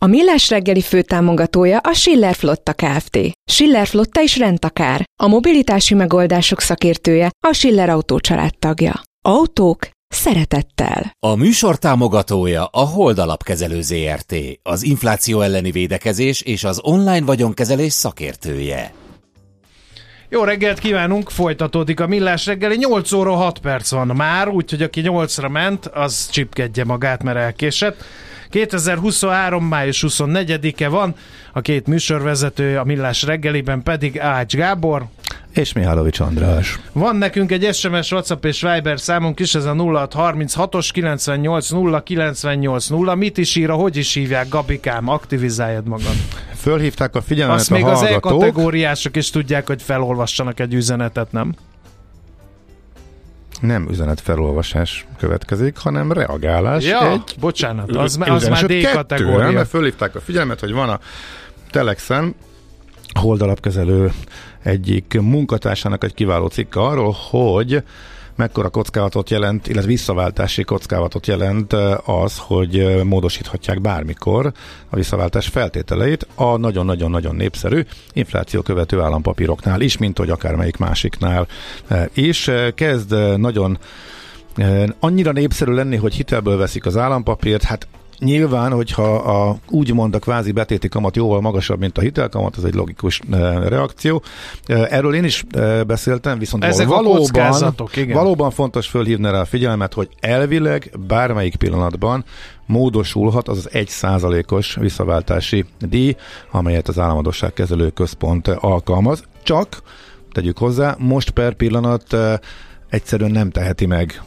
A Millás reggeli főtámogatója a Schiller Flotta Kft. Schiller Flotta is rendtakár. A mobilitási megoldások szakértője a Schiller Autó tagja. Autók szeretettel. A műsor támogatója a Hold Alapkezelő ZRT, az infláció elleni védekezés és az online vagyonkezelés szakértője. Jó reggelt kívánunk, folytatódik a Millás reggeli, 8 óra 6 perc van már, úgyhogy aki 8-ra ment, az csipkedje magát, mert elkésett. 2023. május 24-e van, a két műsorvezető a Millás reggeliben pedig Ács Gábor, és Mihálovics András. Van nekünk egy SMS, WhatsApp és Viber számunk is, ez a 0636-os 98 0 98 0. Mit is ír, hogy is hívják, Gabikám, aktivizáljad magad. Fölhívták a figyelmet Azt a még hallgatók. az e-kategóriások is tudják, hogy felolvassanak egy üzenetet, nem? Nem üzenet felolvasás következik, hanem reagálás. Ja, egy bocsánat, az, az már D kategória. Mert fölhívták a figyelmet, hogy van a Telexen holdalapkezelő egyik munkatársának egy kiváló cikke arról, hogy mekkora kockázatot jelent, illetve visszaváltási kockázatot jelent az, hogy módosíthatják bármikor a visszaváltás feltételeit a nagyon-nagyon-nagyon népszerű infláció követő állampapíroknál is, mint hogy akármelyik másiknál is. Kezd nagyon annyira népszerű lenni, hogy hitelből veszik az állampapírt, hát Nyilván, hogyha a, úgymond a kvázi betéti kamat jóval magasabb, mint a hitelkamat, ez egy logikus e, reakció. E, erről én is e, beszéltem, viszont Ezek valóban, igen. valóban fontos fölhívni rá a figyelmet, hogy elvileg bármelyik pillanatban módosulhat az az egy százalékos visszaváltási díj, amelyet az államadosságkezelő központ alkalmaz. Csak, tegyük hozzá, most per pillanat egyszerűen nem teheti meg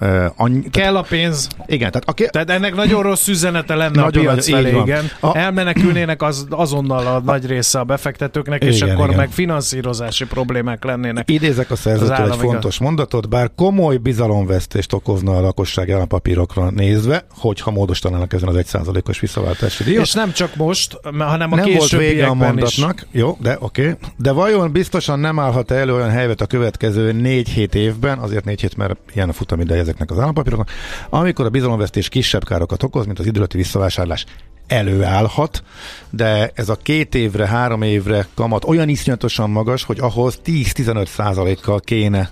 Uh, annyi, Kell a pénz. Igen. Tehát, aki, tehát ennek nagyon rossz üzenete lenne nagyon a piac felé, igen. A, Elmenekülnének az, azonnal a nagy része a befektetőknek, igen, és akkor igen. meg finanszírozási problémák lennének. Idézek a szerzőtől egy fontos mondatot, bár komoly bizalomvesztést okozna a lakosság állampapírokra nézve, hogyha módosítanának ezen az egy százalékos visszaváltási díjat. És nem csak most, hanem a nem volt vége a mondatnak, is. jó, de oké. Okay. De vajon biztosan nem állhat elő olyan helyet a következő négy-hét évben, azért négy hét, mert ilyen a futamideje ezeknek az állampapíroknak, amikor a bizalomvesztés kisebb károkat okoz, mint az időleti visszavásárlás előállhat, de ez a két évre, három évre kamat olyan iszonyatosan magas, hogy ahhoz 10-15 százalékkal kéne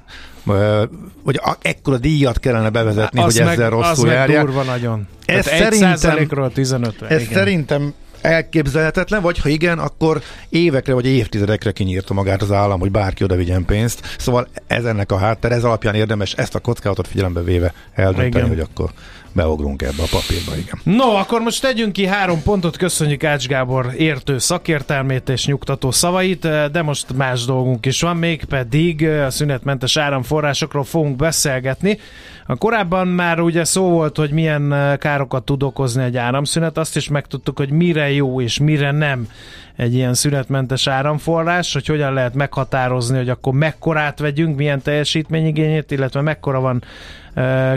vagy ekkora díjat kellene bevezetni, az hogy meg, ezzel rosszul az járják. Durva nagyon. Ez szerintem, 15 Ez igen. szerintem elképzelhetetlen, vagy ha igen, akkor évekre vagy évtizedekre kinyírta magát az állam, hogy bárki oda vigyen pénzt. Szóval ez ennek a háttér, ez alapján érdemes ezt a kockázatot figyelembe véve eldönteni, igen. hogy akkor beugrunk ebbe a papírba, igen. No, akkor most tegyünk ki három pontot, köszönjük Ács Gábor értő szakértelmét és nyugtató szavait, de most más dolgunk is van, még pedig a szünetmentes áramforrásokról fogunk beszélgetni. A korábban már ugye szó volt, hogy milyen károkat tud okozni egy áramszünet, azt is megtudtuk, hogy mire jó és mire nem egy ilyen szünetmentes áramforrás, hogy hogyan lehet meghatározni, hogy akkor mekkorát vegyünk, milyen teljesítményigényét, illetve mekkora van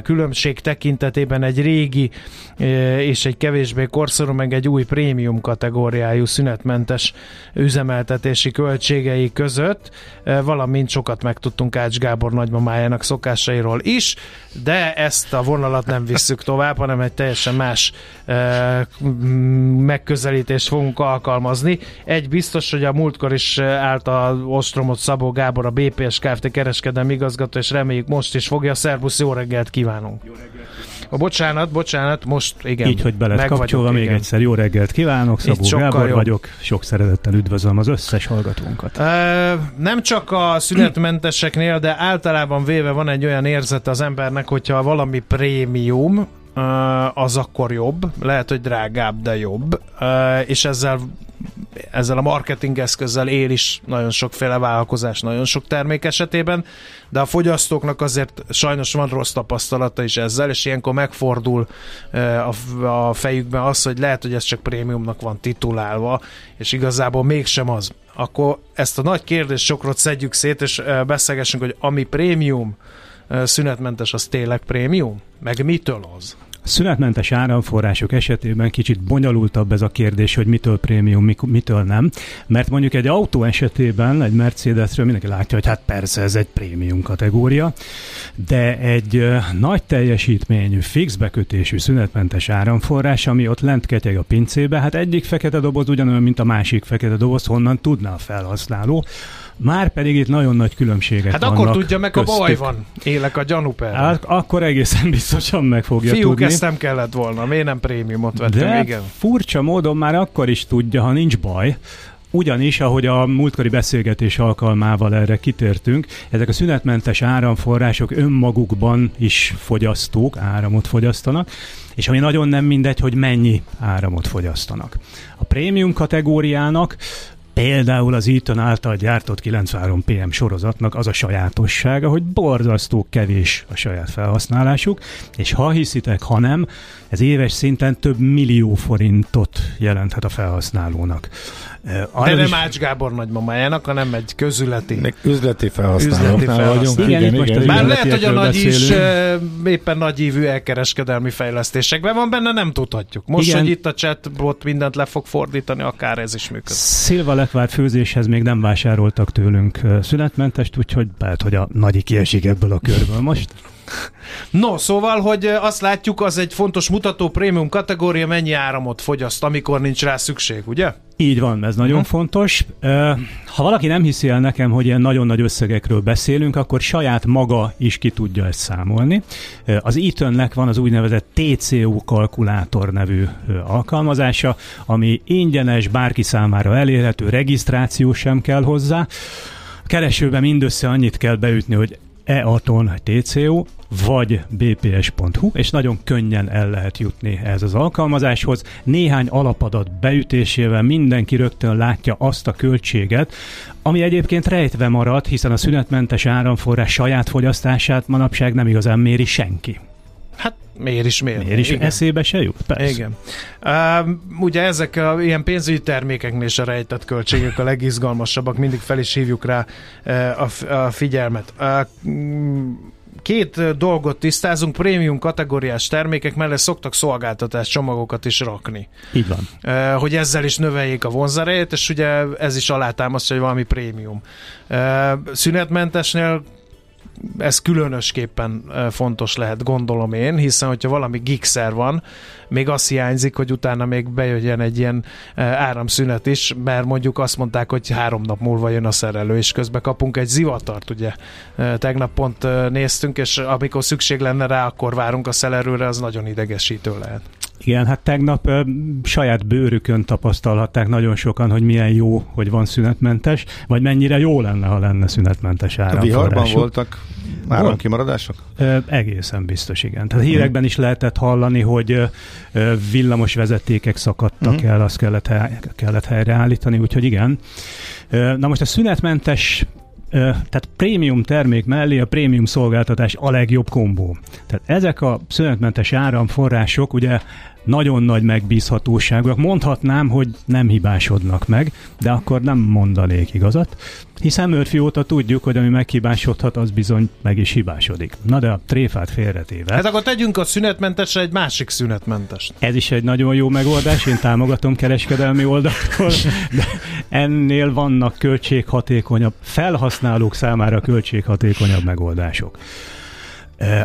különbség tekintetében egy régi és egy kevésbé korszorú, meg egy új prémium kategóriájú szünetmentes üzemeltetési költségei között, valamint sokat megtudtunk Ács Gábor nagymamájának szokásairól is, de ezt a vonalat nem visszük tovább, hanem egy teljesen más megközelítést fogunk alkalmazni. Egy biztos, hogy a múltkor is állt a ostromot Szabó Gábor, a BPS Kft. kereskedelmi igazgató, és reméljük most is fogja. Szerbusz, jó reggelt kívánunk! Jó reggelt! A bocsánat, bocsánat, most igen. Így, hogy bele kapcsolva még igen. egyszer jó reggelt kívánok, Szabó Gábor jobb. vagyok, sok szeretettel üdvözlöm az összes hallgatónkat. E, nem csak a szünetmenteseknél, de általában véve van egy olyan érzete az embernek, hogyha valami prémium, az akkor jobb, lehet, hogy drágább, de jobb, és ezzel ezzel a marketing eszközzel él is nagyon sokféle vállalkozás, nagyon sok termék esetében, de a fogyasztóknak azért sajnos van rossz tapasztalata is ezzel, és ilyenkor megfordul a fejükben az, hogy lehet, hogy ez csak prémiumnak van titulálva, és igazából mégsem az. akkor ezt a nagy kérdés sokrot szedjük szét, és beszélgessünk, hogy ami prémium szünetmentes, az tényleg prémium? Meg mitől az? Szünetmentes áramforrások esetében kicsit bonyolultabb ez a kérdés, hogy mitől prémium, mitől nem. Mert mondjuk egy autó esetében, egy Mercedesről mindenki látja, hogy hát persze ez egy prémium kategória, de egy nagy teljesítményű, fix bekötésű szünetmentes áramforrás, ami ott lent ketyeg a pincébe, hát egyik fekete doboz ugyanolyan, mint a másik fekete doboz, honnan tudna a felhasználó. Már pedig itt nagyon nagy különbségek hát akkor tudja meg, köztük. a baj van. Élek a gyanúper. Hát, akkor egészen biztosan meg fogja Fiúk, tudni. Ezt nem kellett volna. Miért nem prémiumot vettem? De igen. furcsa módon már akkor is tudja, ha nincs baj, ugyanis, ahogy a múltkori beszélgetés alkalmával erre kitértünk, ezek a szünetmentes áramforrások önmagukban is fogyasztók, áramot fogyasztanak, és ami nagyon nem mindegy, hogy mennyi áramot fogyasztanak. A prémium kategóriának Például az Eaton által gyártott 93 PM sorozatnak az a sajátossága, hogy borzasztó kevés a saját felhasználásuk, és ha hiszitek, ha nem, ez éves szinten több millió forintot jelenthet a felhasználónak. Arra De nem is... Ács Gábor nagymamájának, hanem egy közületi. Üzleti felhasználóknál vagyunk. Igen, igen, igen, Bár lehet, hogy a nagy is éppen nagyívű elkereskedelmi fejlesztésekben van benne, nem tudhatjuk. Most, igen. hogy itt a chatbot mindent le fog fordítani, akár ez is működik. Szilva lekvárt főzéshez még nem vásároltak tőlünk szünetmentest, úgyhogy lehet, hogy a nagy kiesik ebből a körből most. No, szóval, hogy azt látjuk, az egy fontos mutató prémium kategória, mennyi áramot fogyaszt, amikor nincs rá szükség, ugye? Így van, ez nagyon uh-huh. fontos. Ha valaki nem hiszi el nekem, hogy ilyen nagyon nagy összegekről beszélünk, akkor saját maga is ki tudja ezt számolni. Az Eatonnek van az úgynevezett TCO kalkulátor nevű alkalmazása, ami ingyenes, bárki számára elérhető, regisztráció sem kell hozzá. A keresőben mindössze annyit kell beütni, hogy e-aton TCO, vagy bps.hu, és nagyon könnyen el lehet jutni ez az alkalmazáshoz. Néhány alapadat beütésével mindenki rögtön látja azt a költséget, ami egyébként rejtve marad, hiszen a szünetmentes áramforrás saját fogyasztását manapság nem igazán méri senki. Hát miért is miért? Miért is Igen. eszébe se jut? Persze. Igen. Uh, ugye ezek a ilyen pénzügyi termékeknél a rejtett költségek a legizgalmasabbak, mindig fel is hívjuk rá uh, a, a figyelmet. Uh, két dolgot tisztázunk, prémium kategóriás termékek mellett szoktak szolgáltatás csomagokat is rakni. Így van. Hogy ezzel is növeljék a vonzerejét, és ugye ez is alátámasztja, hogy valami prémium. Szünetmentesnél ez különösképpen fontos lehet, gondolom én, hiszen hogyha valami gigszer van, még azt hiányzik, hogy utána még bejöjjön egy ilyen áramszünet is, mert mondjuk azt mondták, hogy három nap múlva jön a szerelő, és közben kapunk egy zivatart, ugye. Tegnap pont néztünk, és amikor szükség lenne rá, akkor várunk a szerelőre, az nagyon idegesítő lehet. Igen, hát tegnap ö, saját bőrükön tapasztalhatták nagyon sokan, hogy milyen jó, hogy van szünetmentes, vagy mennyire jó lenne, ha lenne szünetmentes. A viharban voltak áramkimaradások? Ö, egészen biztos, igen. Tehát hírekben is lehetett hallani, hogy ö, villamos vezetékek szakadtak uh-huh. el, azt kellett, kellett helyreállítani, úgyhogy igen. Ö, na most a szünetmentes tehát prémium termék mellé a prémium szolgáltatás a legjobb kombó. Tehát ezek a szünetmentes áramforrások ugye nagyon nagy megbízhatóságúak. Mondhatnám, hogy nem hibásodnak meg, de akkor nem mondanék igazat, hiszen Murphy óta tudjuk, hogy ami meghibásodhat, az bizony meg is hibásodik. Na de a tréfát félretéve. Hát akkor tegyünk a szünetmentesre egy másik szünetmentest. Ez is egy nagyon jó megoldás, én támogatom kereskedelmi oldaltól, de ennél vannak költséghatékonyabb, felhasználók számára költséghatékonyabb megoldások.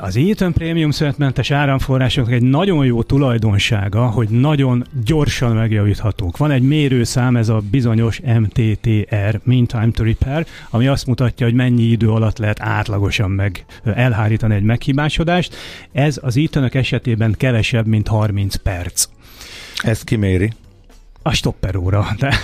Az Eaton Premium szövetmentes áramforrások egy nagyon jó tulajdonsága, hogy nagyon gyorsan megjavíthatók. Van egy mérőszám, ez a bizonyos MTTR, Mean Time to Repair, ami azt mutatja, hogy mennyi idő alatt lehet átlagosan meg elhárítani egy meghibásodást. Ez az eaton esetében kevesebb, mint 30 perc. Ez kiméri? A stopper óra, de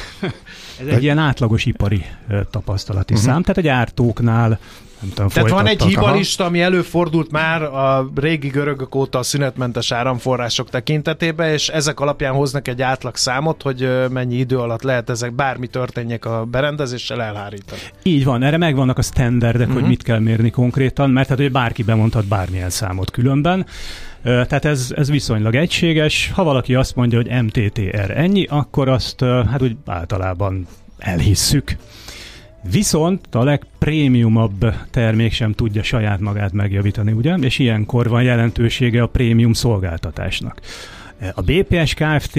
ez egy ilyen átlagos ipari tapasztalati uh-huh. szám, tehát egy ártóknál nem tudom, Tehát van egy hibalista, ami előfordult már a régi görögök óta a szünetmentes áramforrások tekintetében, és ezek alapján hoznak egy átlag számot, hogy mennyi idő alatt lehet ezek bármi történjek a berendezéssel elhárítani. Így van, erre megvannak a standardek, uh-huh. hogy mhm. mit kell mérni konkrétan, mert hát hogy bárki bemondhat bármilyen számot különben. Tehát ez, ez viszonylag egységes. Ha valaki azt mondja, hogy MTTR ennyi, akkor azt hát úgy általában elhisszük. Viszont a legprémiumabb termék sem tudja saját magát megjavítani, ugye? És ilyenkor van jelentősége a prémium szolgáltatásnak. A BPS Kft.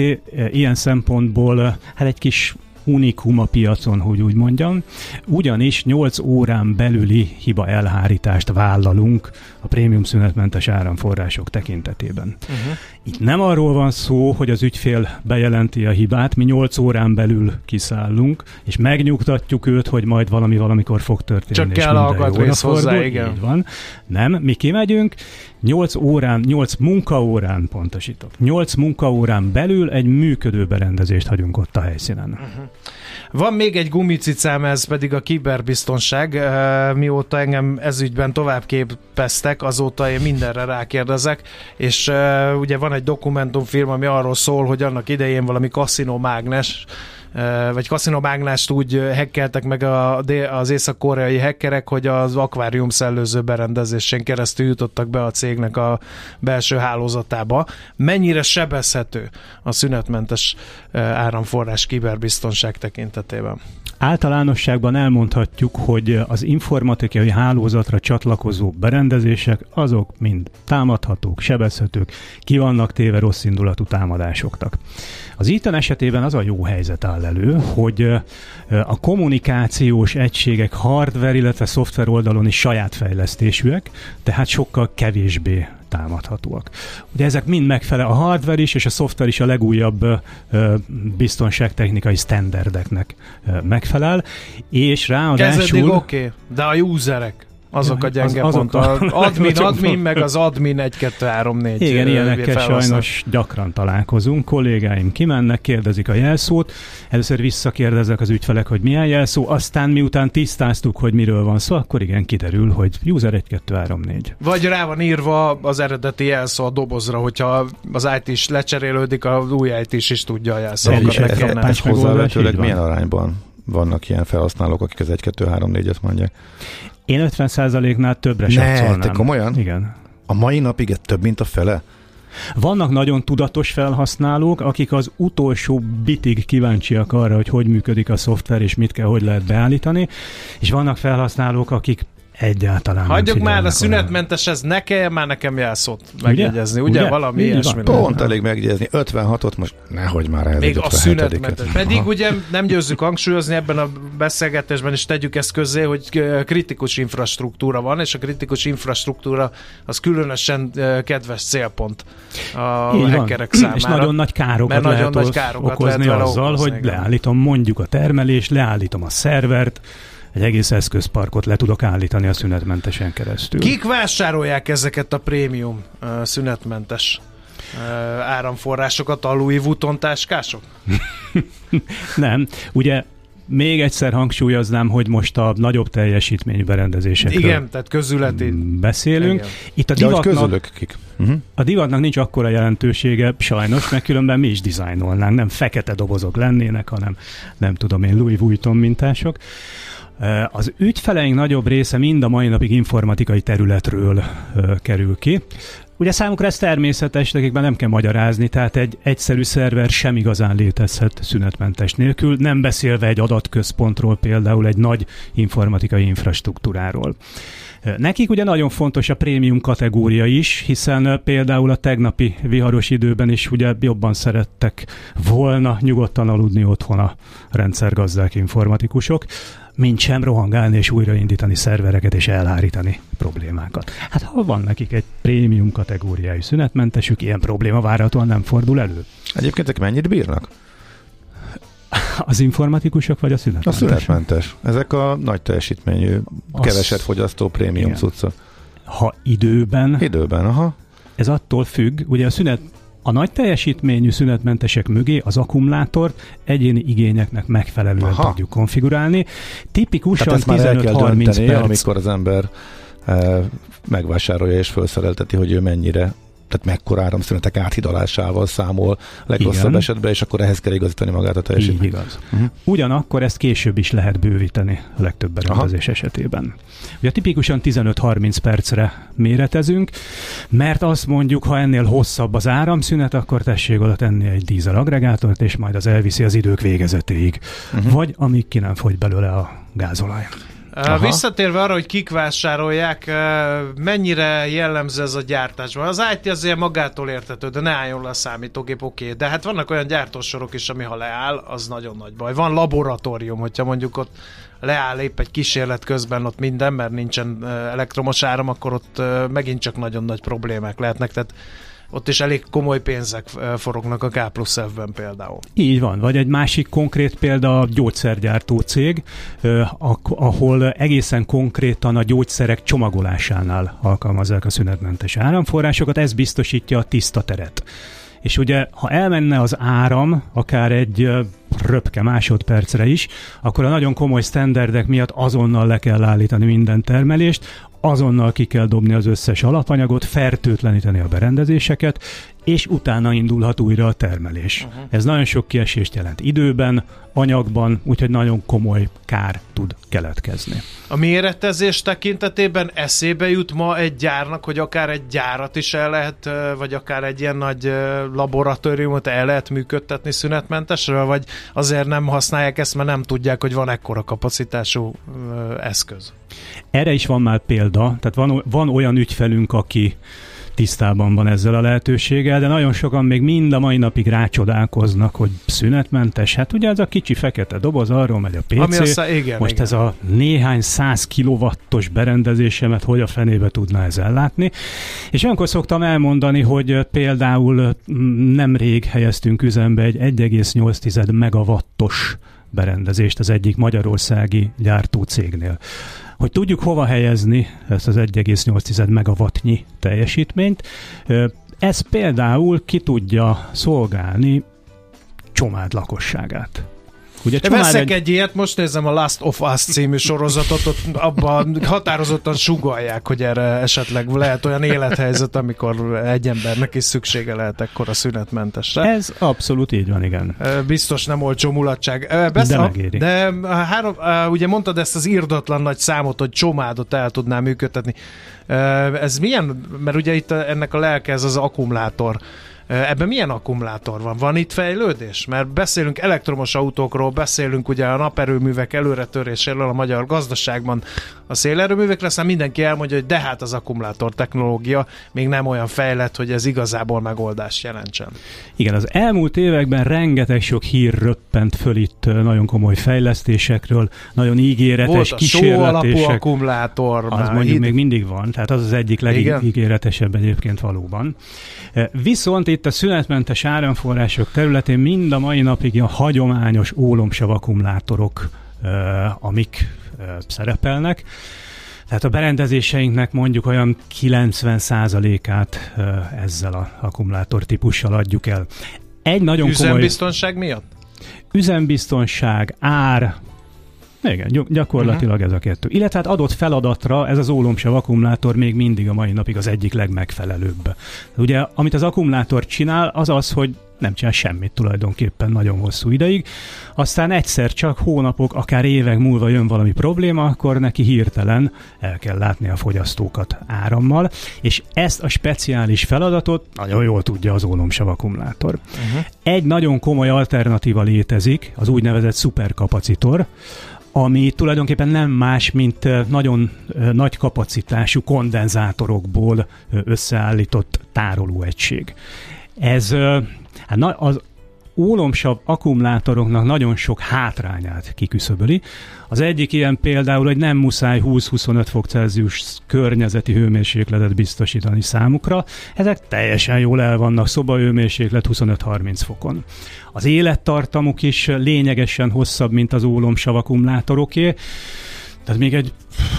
ilyen szempontból hát egy kis unikum a piacon, hogy úgy mondjam, ugyanis 8 órán belüli hiba elhárítást vállalunk a prémium szünetmentes áramforrások tekintetében. Uh-huh. Itt nem arról van szó, hogy az ügyfél bejelenti a hibát, mi 8 órán belül kiszállunk, és megnyugtatjuk őt, hogy majd valami valamikor fog történni. Csak kell alkatrész hozzá, igen. Így van. Nem, mi kimegyünk, 8 órán, 8 munkaórán, pontosítok, 8 munkaórán belül egy működő berendezést hagyunk ott a helyszínen. Uh-huh. Van még egy gumicicám, ez pedig a kiberbiztonság. Mióta engem ezügyben tovább képeztek, azóta én mindenre rákérdezek, és ugye van egy dokumentumfilm, ami arról szól, hogy annak idején valami mágnes vagy kaszinobágnást úgy hekkeltek meg a, az észak-koreai hekkerek, hogy az akvárium szellőző berendezésén keresztül jutottak be a cégnek a belső hálózatába. Mennyire sebezhető a szünetmentes áramforrás kiberbiztonság tekintetében? Általánosságban elmondhatjuk, hogy az informatikai hálózatra csatlakozó berendezések azok mind támadhatók, sebezhetők, ki vannak téve rossz indulatú támadásoknak. Az ITEN esetében az a jó helyzet áll elő, hogy a kommunikációs egységek hardware, illetve szoftver oldalon is saját fejlesztésűek, tehát sokkal kevésbé támadhatóak. Ugye ezek mind megfelel, a hardware is és a szoftver is a legújabb ö, biztonságtechnikai standardeknek megfelel, és ráadásul... oké, okay, de a userek azok a gyenge az, azok A, admin, admin, meg az admin 1, 2, 3, 4 Igen, ilyenekkel sajnos gyakran találkozunk. Kollégáim kimennek, kérdezik a jelszót. Először visszakérdezek az ügyfelek, hogy milyen jelszó, aztán miután tisztáztuk, hogy miről van szó, akkor igen, kiderül, hogy user 1, 2, 3, 4. Vagy rá van írva az eredeti jelszó a dobozra, hogyha az IT is lecserélődik, az új IT is, is tudja a jelszókat. Ez hozzávetőleg milyen arányban vannak ilyen felhasználók, akik az 1, 2, 3, 4-et mondják? Én 50%-nál többre ne, te komolyan? Igen. A mai napig több, mint a fele? Vannak nagyon tudatos felhasználók, akik az utolsó bitig kíváncsiak arra, hogy hogy működik a szoftver, és mit kell, hogy lehet beállítani, és vannak felhasználók, akik Egyáltalán Hagyjuk már a szünetmentes, ez ne kell már nekem jelszót megjegyezni, ugye? ugye? Valami ilyesmi. Pont elég megjegyezni. 56-ot most nehogy már el. Még a szünetmentes. Pedig Aha. ugye nem győzzük hangsúlyozni ebben a beszélgetésben, és tegyük ezt közé, hogy kritikus infrastruktúra van, és a kritikus infrastruktúra az különösen kedves célpont a Így hackerek van. számára. És nagyon nagy károkat lehet nagyon nagy károkat okozni lehet azzal, okozni, hogy igen. leállítom mondjuk a termelést, leállítom a szervert, egy egész eszközparkot le tudok állítani a szünetmentesen keresztül. Kik vásárolják ezeket a prémium uh, szünetmentes uh, áramforrásokat a Louis Vuitton táskások? Nem, ugye még egyszer hangsúlyoznám, hogy most a nagyobb teljesítményű berendezésekről Igen, tehát közületi. beszélünk. Igen. Itt a divatnak, kik? Uh-huh. A divatnak nincs akkora jelentősége, sajnos, mert különben mi is dizájnolnánk. Nem fekete dobozok lennének, hanem nem tudom én, Louis Vuitton mintások. Az ügyfeleink nagyobb része mind a mai napig informatikai területről kerül ki. Ugye számukra ez természetes, akikben nem kell magyarázni, tehát egy egyszerű szerver sem igazán létezhet szünetmentes nélkül, nem beszélve egy adatközpontról, például egy nagy informatikai infrastruktúráról. Nekik ugye nagyon fontos a prémium kategória is, hiszen például a tegnapi viharos időben is ugye jobban szerettek volna nyugodtan aludni otthon a rendszergazdák informatikusok mint sem rohangálni és újraindítani szervereket és elhárítani problémákat. Hát ha van nekik egy prémium kategóriájú szünetmentesük, ilyen probléma várhatóan nem fordul elő. Egyébként ezek mennyit bírnak? Az informatikusok vagy a szünetmentes? A szünetmentes. Ezek a nagy teljesítményű, Azt... keveset fogyasztó prémium cuccok. Ha időben... Időben, aha. Ez attól függ, ugye a szünet a nagy teljesítményű szünetmentesek mögé az akkumulátort egyéni igényeknek megfelelően Aha. tudjuk konfigurálni. Tipikusan 15-30 perc. amikor az ember e, megvásárolja és felszerelteti, hogy ő mennyire tehát mekkora áramszünetek áthidalásával számol legrosszabb Igen. esetben, és akkor ehhez kell igazítani magát a teljesítményt. Így igaz. Uh-huh. Ugyanakkor ezt később is lehet bővíteni a legtöbb berendezés Aha. esetében. Ugye tipikusan 15-30 percre méretezünk, mert azt mondjuk, ha ennél hosszabb az áramszünet, akkor tessék oda tenni egy dízel agregátort, és majd az elviszi az idők végezetéig. Uh-huh. Vagy amíg ki nem fogy belőle a gázolaj. Aha. Visszatérve arra, hogy kik vásárolják, mennyire jellemző ez a gyártásban? Az IT azért magától értető, de ne álljon le a számítógép, oké. Okay. De hát vannak olyan gyártósorok is, ami ha leáll, az nagyon nagy baj. Van laboratórium, hogyha mondjuk ott leáll épp egy kísérlet közben ott minden, mert nincsen elektromos áram, akkor ott megint csak nagyon nagy problémák lehetnek. Tehát ott is elég komoly pénzek forognak a K plusz F-ben például. Így van, vagy egy másik konkrét példa a gyógyszergyártó cég, ahol egészen konkrétan a gyógyszerek csomagolásánál alkalmazzák a szünetmentes áramforrásokat, ez biztosítja a tiszta teret. És ugye, ha elmenne az áram, akár egy röpke másodpercre is, akkor a nagyon komoly standardek miatt azonnal le kell állítani minden termelést, azonnal ki kell dobni az összes alapanyagot, fertőtleníteni a berendezéseket, és utána indulhat újra a termelés. Uh-huh. Ez nagyon sok kiesést jelent időben, anyagban, úgyhogy nagyon komoly kár tud keletkezni. A méretezés tekintetében eszébe jut ma egy gyárnak, hogy akár egy gyárat is el lehet, vagy akár egy ilyen nagy laboratóriumot el lehet működtetni szünetmentesről, vagy azért nem használják ezt, mert nem tudják, hogy van ekkora kapacitású eszköz? Erre is van már példa, tehát van, van olyan ügyfelünk, aki tisztában van ezzel a lehetőséggel, de nagyon sokan még mind a mai napig rácsodálkoznak, hogy szünetmentes. Hát ugye ez a kicsi fekete doboz, arról megy a PC. Ami aztán, igen, Most igen. ez a néhány száz kilovattos berendezésemet hogy a fenébe tudná ez ellátni. És olyankor szoktam elmondani, hogy például nemrég helyeztünk üzembe egy 1,8 megawattos berendezést az egyik magyarországi gyártó cégnél hogy tudjuk hova helyezni ezt az 1,8 megawattnyi teljesítményt. Ez például ki tudja szolgálni csomád lakosságát. Ugye De veszek egy... egy ilyet, most nézem a Last of Us című sorozatot, ott abban határozottan sugalják, hogy erre esetleg lehet olyan élethelyzet, amikor egy embernek is szüksége lehet ekkora szünetmentesre. Ez abszolút így van, igen. Biztos nem olcsó mulatság. Besz... De megéri. De három, ugye mondtad ezt az írdatlan nagy számot, hogy csomádot el tudnám működtetni. Ez milyen, mert ugye itt ennek a lelke ez az akkumulátor Ebben milyen akkumulátor van? Van itt fejlődés? Mert beszélünk elektromos autókról, beszélünk ugye a naperőművek előretöréséről a magyar gazdaságban a szélerőművekre, aztán mindenki elmondja, hogy de hát az akkumulátor technológia még nem olyan fejlett, hogy ez igazából megoldást jelentsen. Igen, az elmúlt években rengeteg sok hír röppent föl itt nagyon komoly fejlesztésekről, nagyon ígéretes Volt a kísérletések. alapú akkumulátor. Az mondjuk hid... még mindig van, tehát az az egyik legígéretesebb egyébként valóban. Viszont itt a szünetmentes áramforrások területén mind a mai napig a hagyományos ólomsav akkumulátorok, amik szerepelnek. Tehát a berendezéseinknek mondjuk olyan 90%-át ezzel a akkumulátor típussal adjuk el. Egy nagyon Üzembiztonság komoly... miatt? Üzembiztonság, ár, igen, gyakorlatilag uh-huh. ez a kettő. Illetve hát adott feladatra ez az ólomsav akkumulátor még mindig a mai napig az egyik legmegfelelőbb. Ugye, amit az akkumulátor csinál, az az, hogy nem csinál semmit tulajdonképpen nagyon hosszú ideig. Aztán egyszer csak hónapok, akár évek múlva jön valami probléma, akkor neki hirtelen el kell látni a fogyasztókat árammal, és ezt a speciális feladatot nagyon jól tudja az ólomsav akkumulátor. Uh-huh. Egy nagyon komoly alternatíva létezik, az úgynevezett szuperkapacitor, ami tulajdonképpen nem más, mint nagyon nagy kapacitású kondenzátorokból összeállított tárolóegység. Ez hát az ólomsav akkumulátoroknak nagyon sok hátrányát kiküszöböli. Az egyik ilyen például, hogy nem muszáj 20-25 fok Celsius környezeti hőmérsékletet biztosítani számukra. Ezek teljesen jól el vannak szobahőmérséklet 25-30 fokon. Az élettartamuk is lényegesen hosszabb, mint az ólomsav akkumulátoroké. Tehát még egy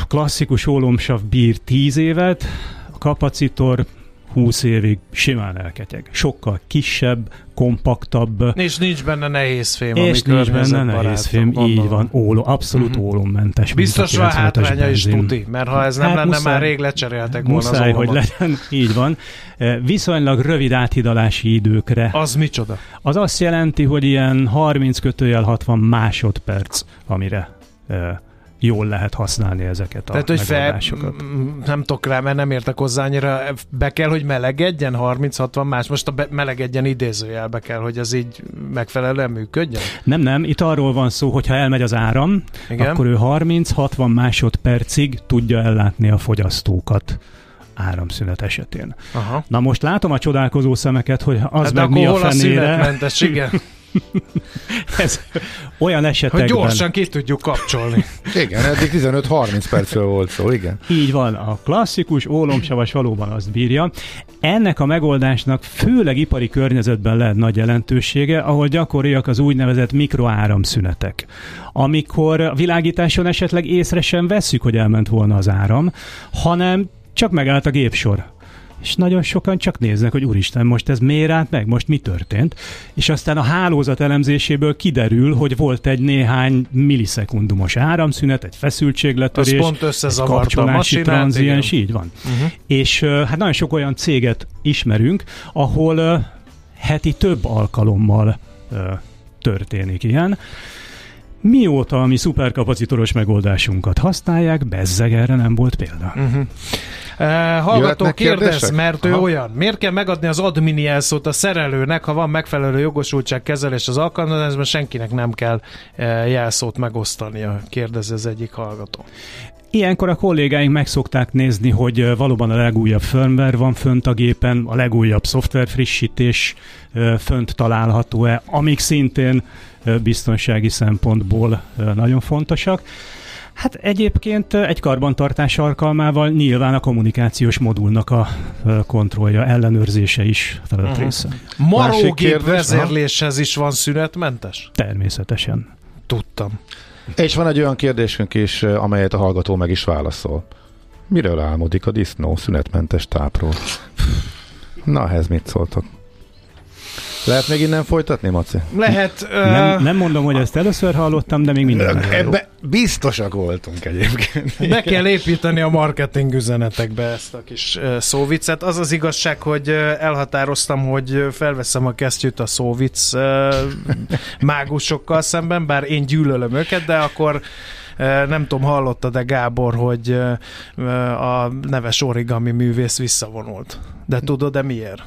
klasszikus ólomsav bír 10 évet, a kapacitor 20 évig simán elketyeg. Sokkal kisebb, kompaktabb. És nincs benne nehéz fém, És nincs benne nehéz fém, így van, óló, abszolút uh-huh. ólommentes. Biztos van hátránya is tuti, mert ha ez nem hát lenne, muszáj, már rég lecseréltek volna muszáj, az hogy legyen, így van. Viszonylag rövid áthidalási időkre. Az micsoda? Az azt jelenti, hogy ilyen 30 kötőjel 60 másodperc, amire jól lehet használni ezeket a Tehát, hogy fel, nem tudok rá, mert nem értek hozzá annyira, be kell, hogy melegedjen 30-60 más, most a be, melegedjen idézőjelbe kell, hogy ez így megfelelően működjön? Nem, nem, itt arról van szó, hogy ha elmegy az áram, Igen? akkor ő 30-60 másodpercig tudja ellátni a fogyasztókat áramszünet esetén. Aha. Na most látom a csodálkozó szemeket, hogy az hát meg mi a fenére. A igen. Ez olyan esetekben... Hogy gyorsan ki tudjuk kapcsolni. igen, eddig 15-30 percről volt szó, igen. Így van, a klasszikus ólomsavas valóban azt bírja. Ennek a megoldásnak főleg ipari környezetben lehet nagy jelentősége, ahol gyakoriak az úgynevezett mikroáramszünetek. Amikor a világításon esetleg észre sem vesszük, hogy elment volna az áram, hanem csak megállt a gépsor és nagyon sokan csak néznek, hogy úristen, most ez miért állt meg, most mi történt, és aztán a hálózat elemzéséből kiderül, hogy volt egy néhány millisekundumos áramszünet, egy feszültségletörés, pont egy kapcsolási tranziens, így van. Uh-huh. És hát nagyon sok olyan céget ismerünk, ahol heti több alkalommal történik ilyen. Mióta a mi szuperkapacitoros megoldásunkat használják, bezzeg erre nem volt példa. Uh-huh. Uh, hallgató kérdez, mert Aha. ő olyan. Miért kell megadni az admini jelszót a szerelőnek, ha van megfelelő jogosultság kezelés az alkalmazásban, senkinek nem kell uh, jelszót megosztania, kérdez ez egyik hallgató. Ilyenkor a kollégáink meg szokták nézni, hogy valóban a legújabb firmware van fönt a gépen, a legújabb szoftver frissítés fönt található-e, amik szintén biztonsági szempontból nagyon fontosak. Hát egyébként egy karbantartás alkalmával nyilván a kommunikációs modulnak a kontrollja, ellenőrzése is feladat uh-huh. része. Marógép vezérléshez is van szünetmentes? Természetesen. Tudtam. És van egy olyan kérdésünk is, amelyet a hallgató meg is válaszol. Miről álmodik a disznó szünetmentes tápról? Na, ehhez mit szóltok? Lehet még innen folytatni, Maci? Lehet. Uh... Nem, nem mondom, hogy ezt először hallottam, de még minden. Ebbe biztosak voltunk egyébként. Be kell építeni a marketing üzenetekbe ezt a kis szóvicet. Az az igazság, hogy elhatároztam, hogy felveszem a kesztyűt a szóvic uh, mágusokkal szemben, bár én gyűlölöm őket, de akkor nem tudom, hallotta de Gábor, hogy a neves origami művész visszavonult. De tudod, de miért?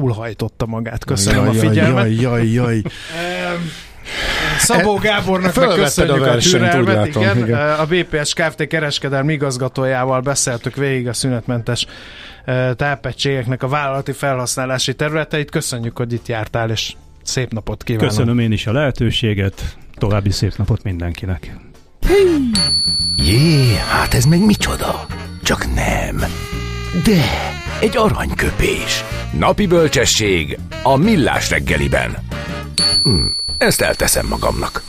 Túlhajtotta magát. Köszönöm jaj, a figyelmet. Jaj, jaj, jaj. Szabó Gábornak meg köszönjük a, a türelmet. Látom, igen. igen. A BPS Kft. kereskedelmi igazgatójával beszéltük végig a szünetmentes tápegységeknek a vállalati felhasználási területeit. Köszönjük, hogy itt jártál, és szép napot kívánok. Köszönöm én is a lehetőséget. További szép napot mindenkinek. Jé, hát ez meg micsoda? Csak nem. De egy aranyköpés. Napi bölcsesség a millás reggeliben. Hm, ezt elteszem magamnak.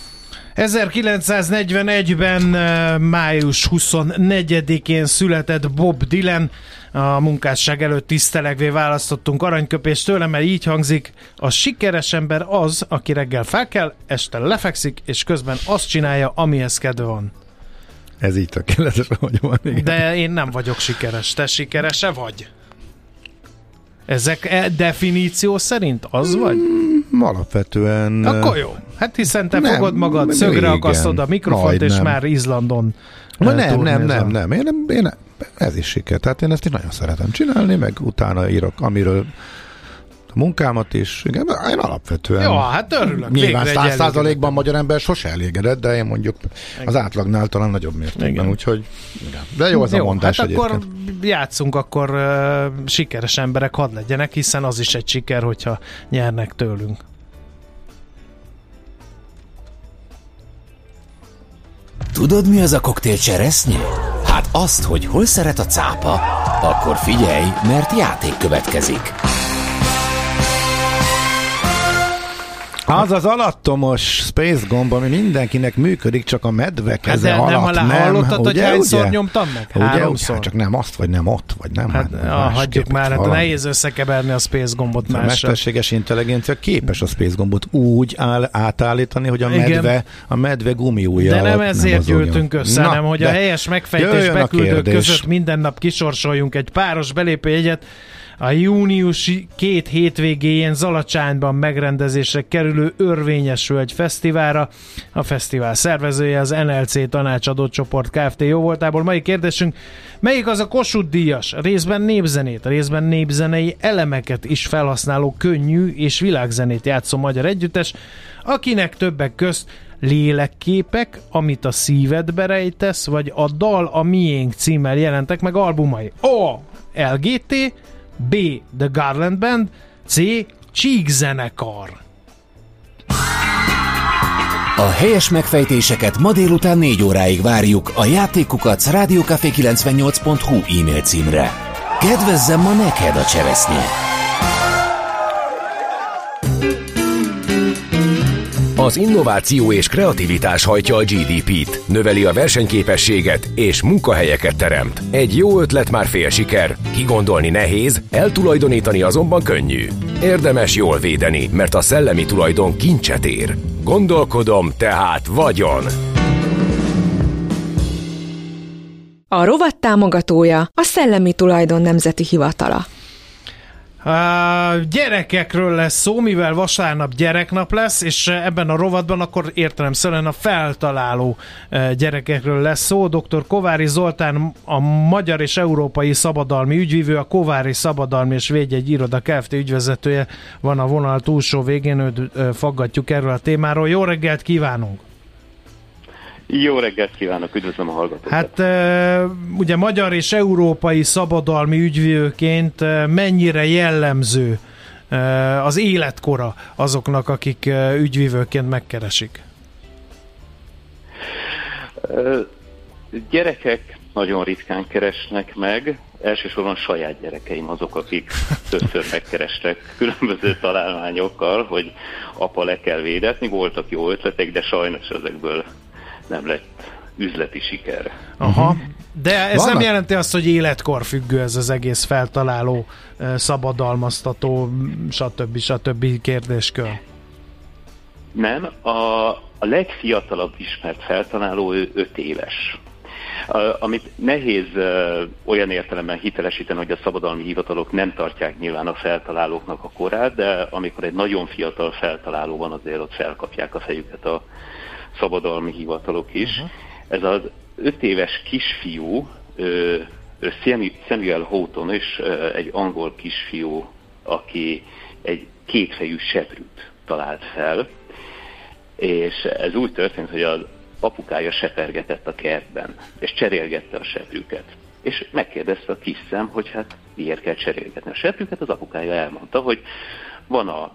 1941-ben eh, május 24-én született Bob Dylan. A munkásság előtt tisztelegvé választottunk aranyköpést tőle, mert így hangzik, a sikeres ember az, aki reggel fel kell, este lefekszik, és közben azt csinálja, amihez kedve van. Ez így tökéletes, hogy van. Igen. De én nem vagyok sikeres. Te sikerese vagy? Ezek e definíció szerint az vagy? Mm, alapvetően... Akkor jó. Hát hiszen te nem, fogod magad, szögre igen, akasztod a mikrofont, és nem. már Izlandon Ma nem, nem, nem, nem. Én, én, ez is siker. Tehát én ezt is nagyon szeretem csinálni, meg utána írok, amiről munkámat is. Igen, én alapvetően... Jó, hát örülök. Nyilván száz százalékban magyar ember sose elégedett, de én mondjuk igen. az átlagnál talán nagyobb mértékben, igen. úgyhogy igen. De jó az jó, a mondás hát egyébként. akkor játszunk, akkor uh, sikeres emberek hadd legyenek, hiszen az is egy siker, hogyha nyernek tőlünk. Tudod, mi az a koktél cseresznyi? Hát azt, hogy hol szeret a cápa, akkor figyelj, mert játék következik. Az az alattomos space gomb, ami mindenkinek működik, csak a medve keze Hát de alatt nem, nem. hallottad, hogy ugye, hányszor ugye? nyomtam meg? Ugye, Háromszor. ugye, csak nem azt, vagy nem ott, vagy nem. Hát, hát, ah, hagyjuk már, hát valami. nehéz összekeverni a space gombot A mással. mesterséges intelligencia képes a space gombot úgy áll, átállítani, hogy a Igen. medve, a medve gumiúja De nem ezért mozogjon. gyűltünk össze, Na, hanem hogy a helyes megfejtés a beküldők között minden nap kisorsoljunk egy páros belépőjegyet a júniusi két hétvégéjén Zalacsányban megrendezésre kerülő Örvényes Völgy Fesztiválra. A fesztivál szervezője az NLC tanácsadó csoport Kft. jó voltából. Mai kérdésünk, melyik az a Kossuth díjas, részben népzenét, részben népzenei elemeket is felhasználó könnyű és világzenét játszó magyar együttes, akinek többek közt lélekképek, amit a szívedbe rejtesz, vagy a dal a miénk címmel jelentek meg albumai. A. LGT, B. The Garland Band, C. Csík. A helyes megfejtéseket ma délután 4 óráig várjuk a játékukat rádiókafé98.hu e-mail címre. Kedvezzem ma neked a cseresznye! Az innováció és kreativitás hajtja a GDP-t, növeli a versenyképességet és munkahelyeket teremt. Egy jó ötlet már fél siker, kigondolni nehéz, eltulajdonítani azonban könnyű. Érdemes jól védeni, mert a szellemi tulajdon kincset ér. Gondolkodom, tehát vagyon. A rovat támogatója a Szellemi Tulajdon Nemzeti Hivatala. Uh, gyerekekről lesz szó, mivel vasárnap gyereknap lesz, és ebben a rovatban akkor értelemszerűen a feltaláló uh, gyerekekről lesz szó. Dr. Kovári Zoltán, a Magyar és Európai Szabadalmi ügyvívő, a Kovári Szabadalmi és Védjegy Iroda Kft. ügyvezetője van a vonal túlsó végén, őt uh, faggatjuk erről a témáról. Jó reggelt kívánunk! Jó reggelt kívánok, üdvözlöm a hallgatókat. Hát ugye magyar és európai szabadalmi ügyvívőként e, mennyire jellemző az életkora azoknak, akik ügyvívőként megkeresik? Gyerekek nagyon ritkán keresnek meg, elsősorban saját gyerekeim azok, akik többször megkerestek különböző találmányokkal, hogy apa le kell védetni, voltak jó ötletek, de sajnos ezekből nem lett üzleti siker. Aha. De ez Vannak- nem jelenti azt, hogy életkor függő ez az egész feltaláló, szabadalmaztató, stb. stb. kérdéskör. Nem, a, a legfiatalabb ismert feltaláló ő 5 éves. A, amit nehéz uh, olyan értelemben hitelesíteni, hogy a szabadalmi hivatalok nem tartják nyilván a feltalálóknak a korát, de amikor egy nagyon fiatal feltaláló van, azért ott felkapják a fejüket a szabadalmi hivatalok is. Uh-huh. Ez az 5 éves kisfiú, ö, Samuel- Houghton és egy angol kisfiú, aki egy kétfejű seprűt talált fel, és ez úgy történt, hogy az apukája sepergetett a kertben, és cserélgette a seprűket. És megkérdezte a kis szem, hogy hát miért kell cserélgetni a seprűket, az apukája elmondta, hogy van a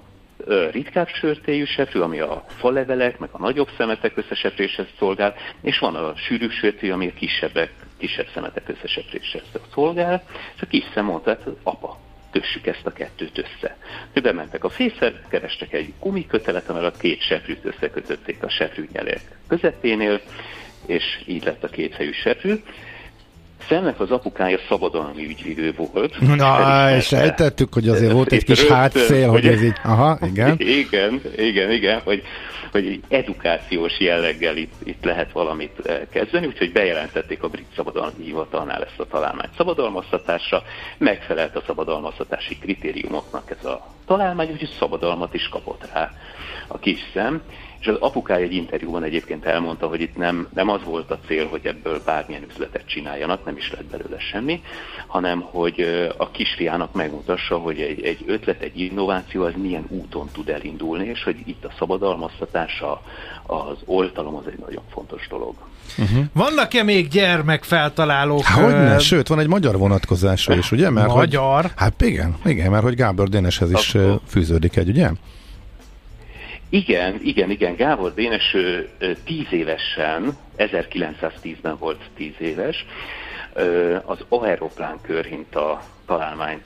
ritkább sörtéjű seprű, ami a falevelek, meg a nagyobb szemetek összesepréséhez szolgál, és van a sűrű sörtéjű, ami a kisebbek, kisebb szemetek összesepréséhez szolgál, és a kis szem mondta, hát apa, kössük ezt a kettőt össze. Ő bementek a fészre, kerestek egy gumikötelet, amely a két seprűt összekötötték a seprűnyelek közepénél, és így lett a kétfejű seprű. Szemnek az apukája szabadalmi ügyvívő volt. Na, Felismerte- sejtettük, hogy azért volt egy kis hátszél, hogy ez így, aha, igen. Igen, igen, igen, hogy, hogy edukációs jelleggel itt, itt lehet valamit eh, kezdeni, úgyhogy bejelentették a brit szabadalmi hivatalnál ezt a találmányt szabadalmaztatásra, megfelelt a szabadalmaztatási kritériumoknak ez a találmány, úgyhogy szabadalmat is kapott rá a kis szem, és az apukája egy interjúban egyébként elmondta, hogy itt nem, nem az volt a cél, hogy ebből bármilyen üzletet csináljanak, nem is lett belőle semmi, hanem hogy a kisfiának megmutassa, hogy egy, egy ötlet, egy innováció az milyen úton tud elindulni, és hogy itt a szabadalmaztatása, az oltalom az egy nagyon fontos dolog. Vannak-e még gyermekfeltalálók? Hogyne, sőt, van egy magyar vonatkozása is, ugye? Mert Magyar? Hogy, hát igen, igen, mert hogy Gábor Déneshez is Akkor- fűződik egy, ugye? Igen, igen, igen. Gábor Dénes ő, tíz évesen, 1910-ben volt tíz éves, az aeroplán körhinta találmányt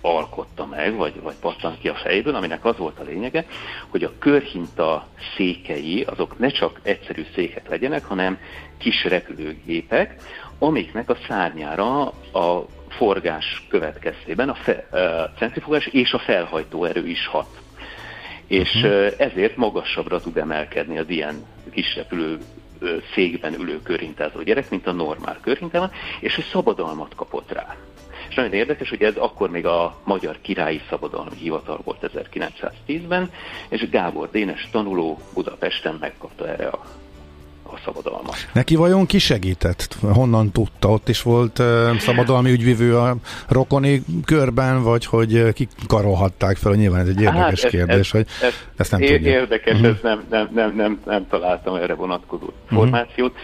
alkotta meg, vagy, vagy pattant ki a fejéből, aminek az volt a lényege, hogy a körhinta székei azok ne csak egyszerű székek legyenek, hanem kis repülőgépek, amiknek a szárnyára a forgás következtében a, fe, a centrifugás és a felhajtó erő is hat. És uh-huh. ezért magasabbra tud emelkedni az ilyen kis repülő székben ülő körhintázó gyerek, mint a normál körhintában, és ő szabadalmat kapott rá. És nagyon érdekes, hogy ez akkor még a Magyar Királyi Szabadalmi Hivatal volt 1910-ben, és Gábor Dénes tanuló Budapesten megkapta erre a a szabadalmat. Neki vajon ki segített? Honnan tudta? Ott is volt uh, szabadalmi ügyvivő a rokoni körben, vagy hogy kik karolhatták fel? Nyilván ez egy érdekes hát kérdés, ez, hogy ez, ezt nem tudja. Érdekes, uh-huh. ez nem, nem, nem, nem, nem találtam erre vonatkozó uh-huh. formációt,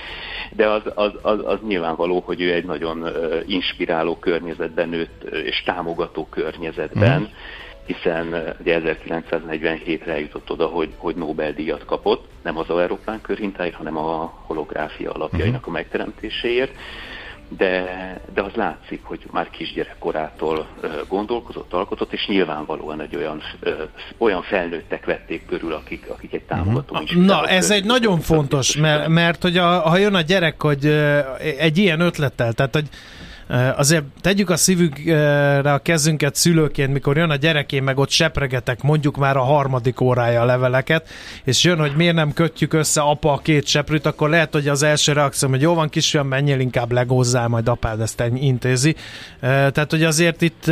de az, az, az, az nyilvánvaló, hogy ő egy nagyon inspiráló környezetben nőtt, és támogató környezetben, uh-huh hiszen eh, ugye 1947-re eljutott oda, hogy, hogy Nobel-díjat kapott, nem az aeroplán körhintáért, hanem a holográfia alapjainak a megteremtéséért. De, de az látszik, hogy már kisgyerekkorától eh, gondolkozott, alkotott, és nyilvánvalóan egy olyan, eh, olyan felnőttek vették körül, akik, akik egy támogató is. Na, ez egy nagyon fontos, mert, mert hogy a, ha jön a gyerek, hogy egy ilyen ötlettel, tehát hogy Azért tegyük a szívünkre a kezünket szülőként, mikor jön a gyerekén, meg ott sepregetek mondjuk már a harmadik órája a leveleket, és jön, hogy miért nem kötjük össze apa a két seprűt, akkor lehet, hogy az első reakció, hogy jó van kisfiam, menjél inkább legózzál, majd apád ezt intézi. Tehát, hogy azért itt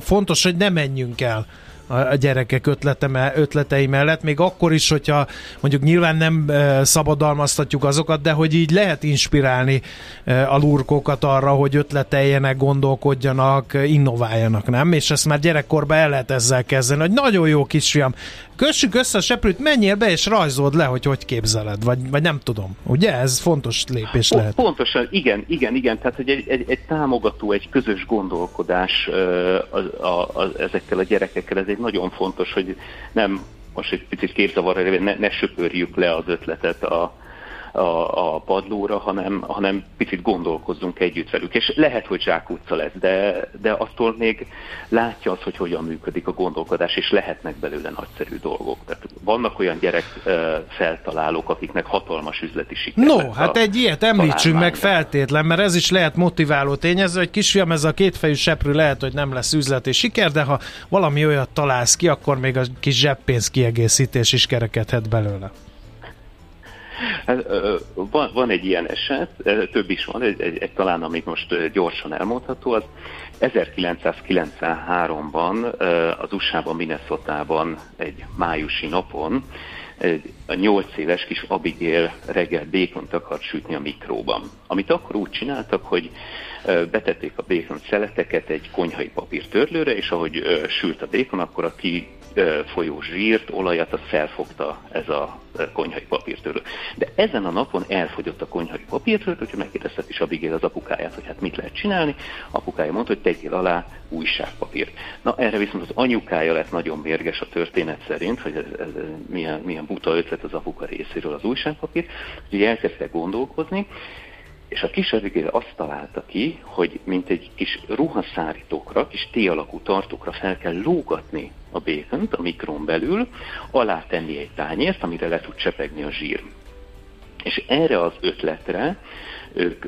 fontos, hogy ne menjünk el a gyerekek ötlete, ötletei mellett, még akkor is, hogyha mondjuk nyilván nem szabadalmaztatjuk azokat, de hogy így lehet inspirálni a lurkókat arra, hogy ötleteljenek, gondolkodjanak, innováljanak, nem? És ezt már gyerekkorban el lehet ezzel kezdeni, hogy nagyon jó kisfiam, kössük össze a seprűt, menjél be és rajzold le, hogy hogy képzeled, vagy, vagy nem tudom. Ugye ez fontos lépés lehet. Pontosan, igen, igen, igen. Tehát, hogy egy, egy, egy támogató, egy közös gondolkodás az, a, a, ezekkel a gyerekekkel, ez egy nagyon fontos, hogy nem most egy picit képzavarra, ne, ne söpörjük le az ötletet a, a, a padlóra, hanem, hanem picit gondolkozzunk együtt velük. És lehet, hogy zsákutca lesz, de, de attól még látja az, hogy hogyan működik a gondolkodás, és lehetnek belőle nagyszerű dolgok. Tehát vannak olyan gyerek feltalálók, akiknek hatalmas üzleti siker. No, hát egy ilyet említsünk meg feltétlen, mert ez is lehet motiváló tényező, hogy kisfiam, ez a kétfejű seprű lehet, hogy nem lesz üzleti siker, de ha valami olyat találsz ki, akkor még a kis zseppénz kiegészítés is kerekedhet belőle. Hát, van, van egy ilyen eset, több is van, egy, egy, egy talán amit most gyorsan elmondható, az 1993-ban az USA-ban, Minnesota-ban egy májusi napon egy a 8 éves kis Abigail reggel békont akart sütni a mikróban. Amit akkor úgy csináltak, hogy betették a békon szeleteket egy konyhai papír törlőre, és ahogy sült a békon, akkor a ki folyó zsírt, olajat, az felfogta ez a konyhai papírtörlő. De ezen a napon elfogyott a konyhai papírtörlő, úgyhogy megkérdezte is Abigail az apukáját, hogy hát mit lehet csinálni. Apukája mondta, hogy tegyél alá újságpapírt. Na erre viszont az anyukája lett nagyon mérges a történet szerint, hogy ez, ez, milyen, milyen buta ötlet az apuka részéről az újságpapír, úgyhogy elkezdte gondolkozni, és a kis Abigail azt találta ki, hogy mint egy kis ruhaszárítókra, kis T-alakú tartókra fel kell lógatni a békont a mikron belül, alá tenni egy tányért, amire le tud csepegni a zsír. És erre az ötletre ők,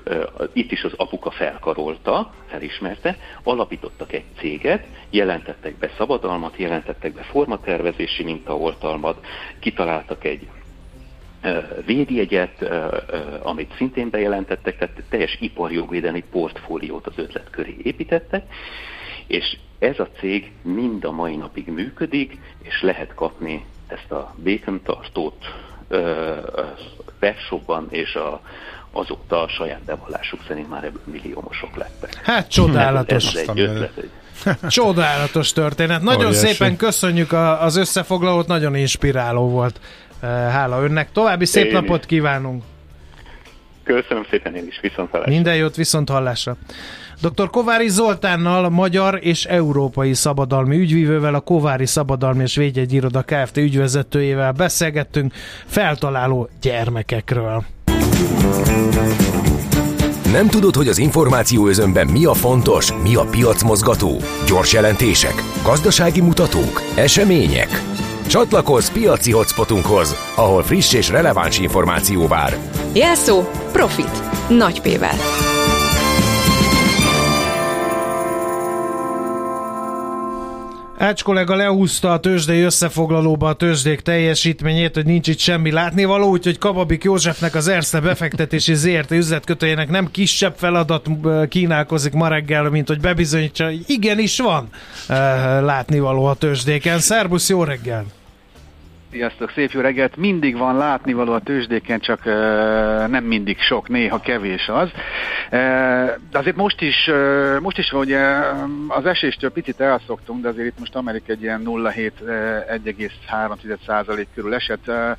itt is az apuka felkarolta, felismerte, alapítottak egy céget, jelentettek be szabadalmat, jelentettek be formatervezési mintaoltalmat, kitaláltak egy védjegyet, amit szintén bejelentettek, tehát teljes iparjogvédelmi portfóliót az ötlet köré építettek, és ez a cég mind a mai napig működik, és lehet kapni ezt a bacon tartót webshopban, és a, azóta a saját bevallásuk szerint már ebből milliómosok lettek. Hát csodálatos. Ez, ez egy ötlet, Csodálatos történet. Nagyon Óriási. szépen köszönjük az összefoglalót, nagyon inspiráló volt. Hála önnek. További szép én napot is. kívánunk. Köszönöm szépen én is, viszont hallásra. Minden jót, viszont hallásra. Dr. Kovári Zoltánnal, magyar és európai szabadalmi ügyvívővel, a Kovári Szabadalmi és Védjegy Iroda Kft. ügyvezetőjével beszélgettünk feltaláló gyermekekről. Nem tudod, hogy az információ özönben mi a fontos, mi a piacmozgató? Gyors jelentések, gazdasági mutatók, események? Csatlakozz piaci hotspotunkhoz, ahol friss és releváns információ vár. Jelszó Profit. Nagy P-vel. Ács kollega lehúzta a tőzsdei összefoglalóba a tőzsdék teljesítményét, hogy nincs itt semmi látnivaló, úgyhogy Kababik Józsefnek az Erste befektetési ZRT üzletkötőjének nem kisebb feladat kínálkozik ma reggel, mint hogy bebizonyítsa, hogy igenis van látnivaló a tőzsdéken. Szerbusz, jó reggel! Sziasztok, szép jó reggelt! Mindig van látnivaló a tőzsdéken, csak uh, nem mindig sok, néha kevés az. Uh, azért most is, uh, most is ugye az eséstől picit elszoktunk, de azért itt most Amerika egy ilyen 0,7-1,3% körül esett. Uh,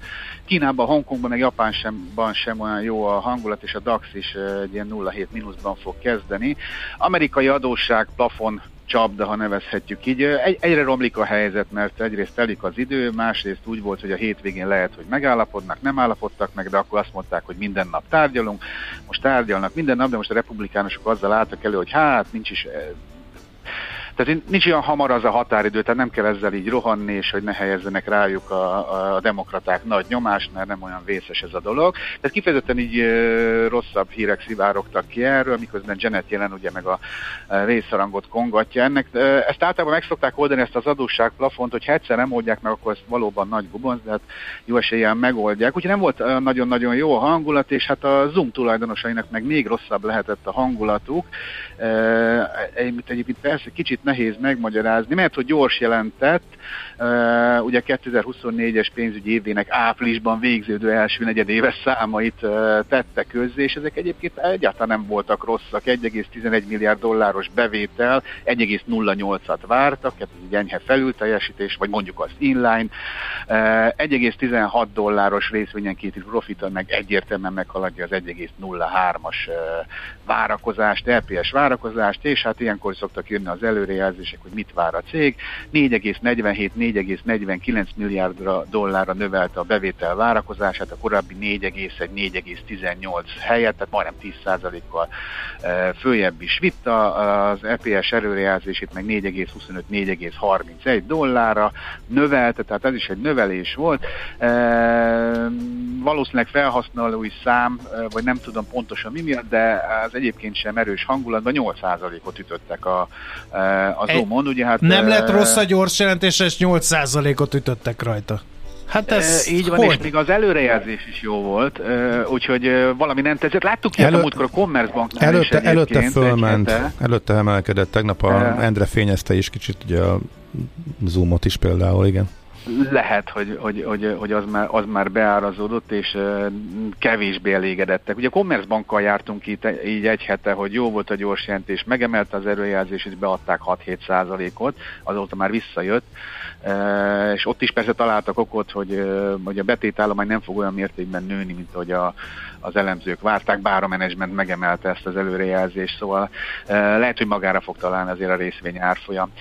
Kínában, Hongkongban, meg Japánban sem olyan jó a hangulat, és a DAX is uh, egy ilyen 0,7 mínuszban fog kezdeni. Amerikai adósság plafon csapda, ha nevezhetjük így. Egy, egyre romlik a helyzet, mert egyrészt telik az idő, másrészt úgy volt, hogy a hétvégén lehet, hogy megállapodnak, nem állapodtak meg, de akkor azt mondták, hogy minden nap tárgyalunk. Most tárgyalnak minden nap, de most a republikánusok azzal álltak elő, hogy hát nincs is tehát nincs olyan hamar az a határidő, tehát nem kell ezzel így rohanni, és hogy ne helyezzenek rájuk a, a demokraták nagy nyomást, mert nem olyan vészes ez a dolog. Tehát kifejezetten így rosszabb hírek szivárogtak ki erről, miközben Janet jelen ugye meg a részarangot kongatja ennek. Ezt általában meg szokták oldani ezt az adósságplafont, hogy ha egyszer nem oldják meg, akkor ez valóban nagy gubanc, de hát jó eséllyel megoldják. Úgyhogy nem volt nagyon-nagyon jó a hangulat, és hát a Zoom tulajdonosainak meg még rosszabb lehetett a hangulatuk. Egyébként persze kicsit nehéz megmagyarázni, mert hogy gyors jelentett, ugye 2024-es pénzügyi évének áprilisban végződő első negyedéves számait tette közzé, és ezek egyébként egyáltalán nem voltak rosszak, 1,11 milliárd dolláros bevétel, 1,08-at vártak, ez egy enyhe felülteljesítés, vagy mondjuk az inline, uh, 1,16 dolláros részvényenkéti profita meg egyértelműen meghaladja az 1,03-as várakozást, LPS várakozást, és hát ilyenkor szoktak jönni az előrejelzések, hogy mit vár a cég. 4,47-4,49 milliárdra dollárra növelte a bevétel várakozását, a korábbi 4,1-4,18 helyett, tehát majdnem 10%-kal e, följebb is vitt az EPS előrejelzését, meg 4,25-4,31 dollárra növelte, tehát ez is egy növelés volt. E, valószínűleg felhasználói szám, e, vagy nem tudom pontosan mi miatt, de az egyébként sem erős hangulatban 8%-ot ütöttek a, a Zoomon. Ugye hát, nem lett rossz a gyors jelentés, és 8%-ot ütöttek rajta. Hát ez e, így van, hogy? és még az előrejelzés is jó volt, e, úgyhogy valami nem tetszett. Láttuk ilyet Elő... a múltkor a Commerzbanknál előtte, is Előtte fölment, előtte emelkedett, tegnap a e... Endre fényezte is kicsit ugye a Zoomot is például, igen lehet, hogy, hogy, hogy, hogy az, már, az már beárazódott, és kevésbé elégedettek. Ugye a Commerzbankkal jártunk itt így egy hete, hogy jó volt a gyors jelentés, megemelte az erőjelzés, és beadták 6-7 százalékot, azóta már visszajött, és ott is persze találtak okot, hogy, hogy a betétállomány nem fog olyan mértékben nőni, mint hogy a, az elemzők várták, bár a menedzsment megemelte ezt az előrejelzést, szóval lehet, hogy magára fog találni azért a részvény árfolyam.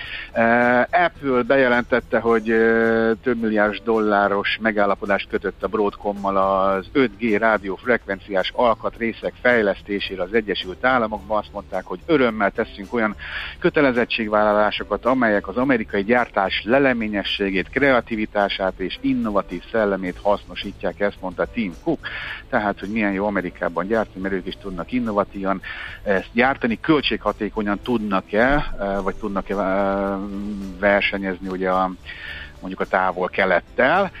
Apple bejelentette, hogy több milliárdos dolláros megállapodást kötött a Broadcommal az 5G rádiófrekvenciás alkatrészek fejlesztésére az Egyesült Államokban. Azt mondták, hogy örömmel teszünk olyan kötelezettségvállalásokat, amelyek az amerikai gyártás leleményességét, kreativitását és innovatív szellemét hasznosítják, ezt mondta Tim Cook. Tehát, hogy milyen jó Amerikában gyártani, mert ők is tudnak innovatívan ezt gyártani, költséghatékonyan tudnak-e, vagy tudnak-e versenyezni ugye a mondjuk a távol kelettel.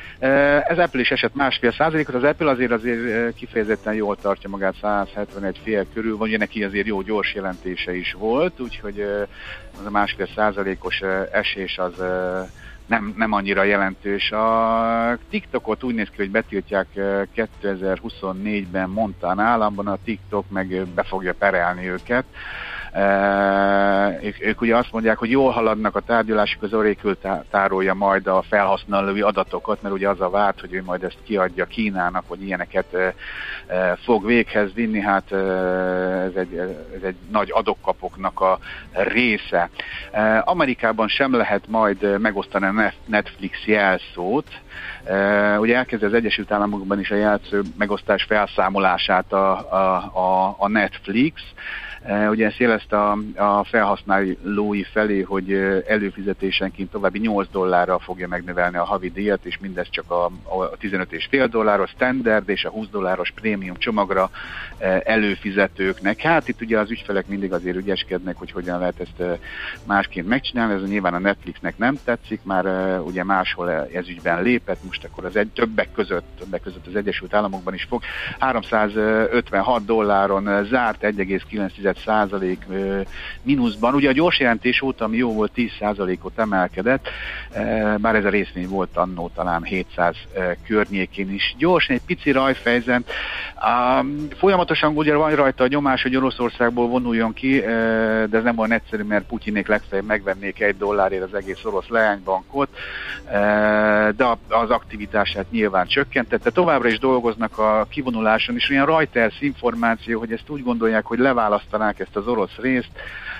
Ez Apple is esett másfél százalékot, az Apple azért azért kifejezetten jól tartja magát 171 fél körül, vagy neki azért jó gyors jelentése is volt, úgyhogy az a másfél százalékos esés az nem, nem annyira jelentős. A TikTokot úgy néz ki, hogy betiltják 2024-ben Montana államban, a TikTok meg be fogja perelni őket. Ők, ők ugye azt mondják, hogy jól haladnak a tárgyalások, az Oracle tárolja majd a felhasználói adatokat, mert ugye az a várt, hogy ő majd ezt kiadja Kínának, hogy ilyeneket fog véghez vinni, hát ez egy, ez egy nagy adokkapoknak a része. Amerikában sem lehet majd megosztani a Netflix jelszót, ugye elkezdi az Egyesült Államokban is a jelszó megosztás felszámolását a, a, a Netflix, ugye ezt jelezte a, a felhasználói felé, hogy eh, előfizetésenként további 8 dollárra fogja megnövelni a havi díjat, és mindez csak a, a 15,5 dolláros standard és a 20 dolláros prémium csomagra eh, előfizetőknek. Hát itt ugye az ügyfelek mindig azért ügyeskednek, hogy hogyan lehet ezt másként megcsinálni, ez nyilván a Netflixnek nem tetszik, már ugye máshol ez ügyben lépett, most akkor az egy, többek között, többek között az Egyesült Államokban is fog. 356 dolláron zárt 1,9 százalék mínuszban. Ugye a gyors jelentés óta, ami jó volt, 10 százalékot emelkedett, bár ez a részvény volt annó talán 700 környékén is. Gyorsan egy pici rajfejzen. Folyamatosan ugye van rajta a nyomás, hogy Oroszországból vonuljon ki, de ez nem olyan egyszerű, mert Putyinék legfeljebb megvennék egy dollárért az egész orosz leánybankot, de az aktivitását nyilván csökkentette. Továbbra is dolgoznak a kivonuláson, és olyan Reuters információ, hogy ezt úgy gondolják, hogy leválasztanak megkapnák ezt az orosz részt,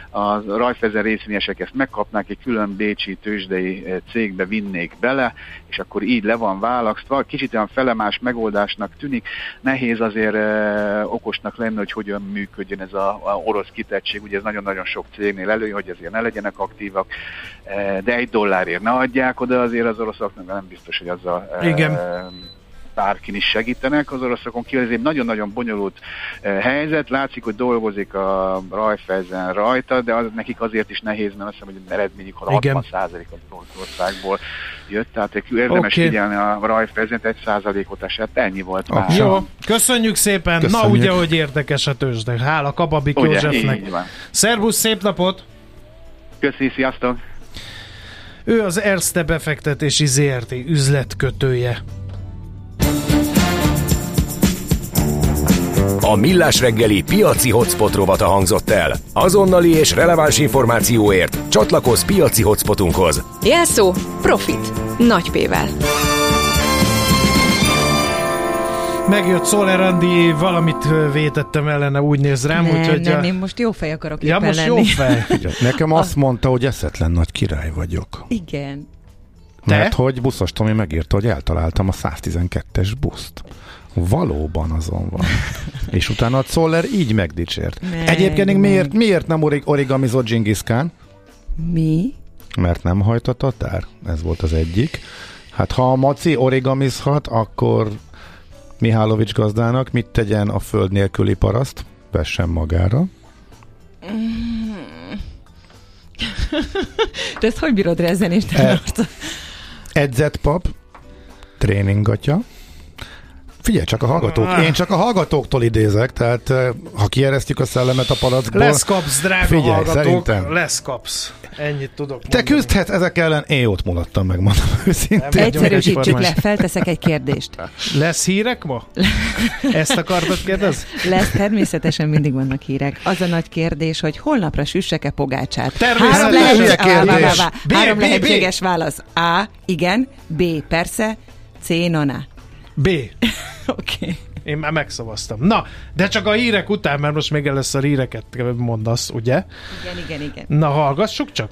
a rajfezer részvényesek ezt megkapnák, egy külön bécsi tőzsdei eh, cégbe vinnék bele, és akkor így le van választva. Kicsit olyan felemás megoldásnak tűnik, nehéz azért e, okosnak lenni, hogy hogyan működjön ez a, orosz kitettség. Ugye ez nagyon-nagyon sok cégnél előjön, hogy azért ne legyenek aktívak, e, de egy dollárért ne adják oda azért az oroszoknak, nem biztos, hogy azzal e, Igen bárkin is segítenek az oroszokon kívül. Ez egy nagyon-nagyon bonyolult eh, helyzet. Látszik, hogy dolgozik a Rajfezen rajta, de az, nekik azért is nehéz, mert azt hiszem, hogy eredményük 60 százalék az Oroszországból jött, tehát érdemes okay. figyelni a Rajfezen, egy százalékot esett, ennyi volt már. Jó, köszönjük szépen. Köszönjük. Na ugye, hogy érdekes a tőzsde. Hála Kababik ugye, Józsefnek. Szervusz, szép napot! Köszi, sziasztok! Ő az Erste befektetési ZRT üzletkötője. A Millás reggeli piaci hotspot rovata hangzott el. Azonnali és releváns információért csatlakozz piaci hotspotunkhoz. Jelszó Profit. Nagy P-vel. Megjött Szoller Andi, valamit vétettem ellene, úgy néz rám. Nem, úgyhogy nem, a... én most jó fej akarok Ja, most lenni. jó fej. Nekem azt mondta, hogy eszetlen nagy király vagyok. Igen. Te? Mert hogy buszos Tomi megírta, hogy eltaláltam a 112-es buszt. Valóban azon van. És utána a Zoller így megdicsért. Nem, Egyébként nem. miért, miért nem orig- origamizott Genghis Khan? Mi? Mert nem hajt a tatár. Ez volt az egyik. Hát ha a Maci origamizhat, akkor Mihálovics gazdának mit tegyen a föld nélküli paraszt? Vessen magára. De ezt hogy bírod rezni és E- Edzett pap, tréningatja. Figyelj csak a hallgatók, én csak a hallgatóktól idézek, tehát eh, ha kieresztjük a szellemet a palackból, Lesz kapsz, drága Figyelj, hallgatók, szerintem. lesz kapsz. Ennyit tudok te mondani. küzdhetsz ezek ellen, én jót mulattam meg, mondom őszintén. Egyszerűsítsük le, felteszek egy kérdést. Lesz hírek ma? Ezt akartad kérdezni? Lesz, természetesen mindig vannak hírek. Az a nagy kérdés, hogy holnapra süssek-e pogácsát? Természetesen. Három, lehet, kérdés. Három lehetséges válasz. A. Igen. B. Persze. C. Nona. B. Oké. Okay. Én már megszavaztam. Na, de csak a hírek után, mert most még először híreket mondasz, ugye? Igen, igen, igen. Na, hallgassuk csak.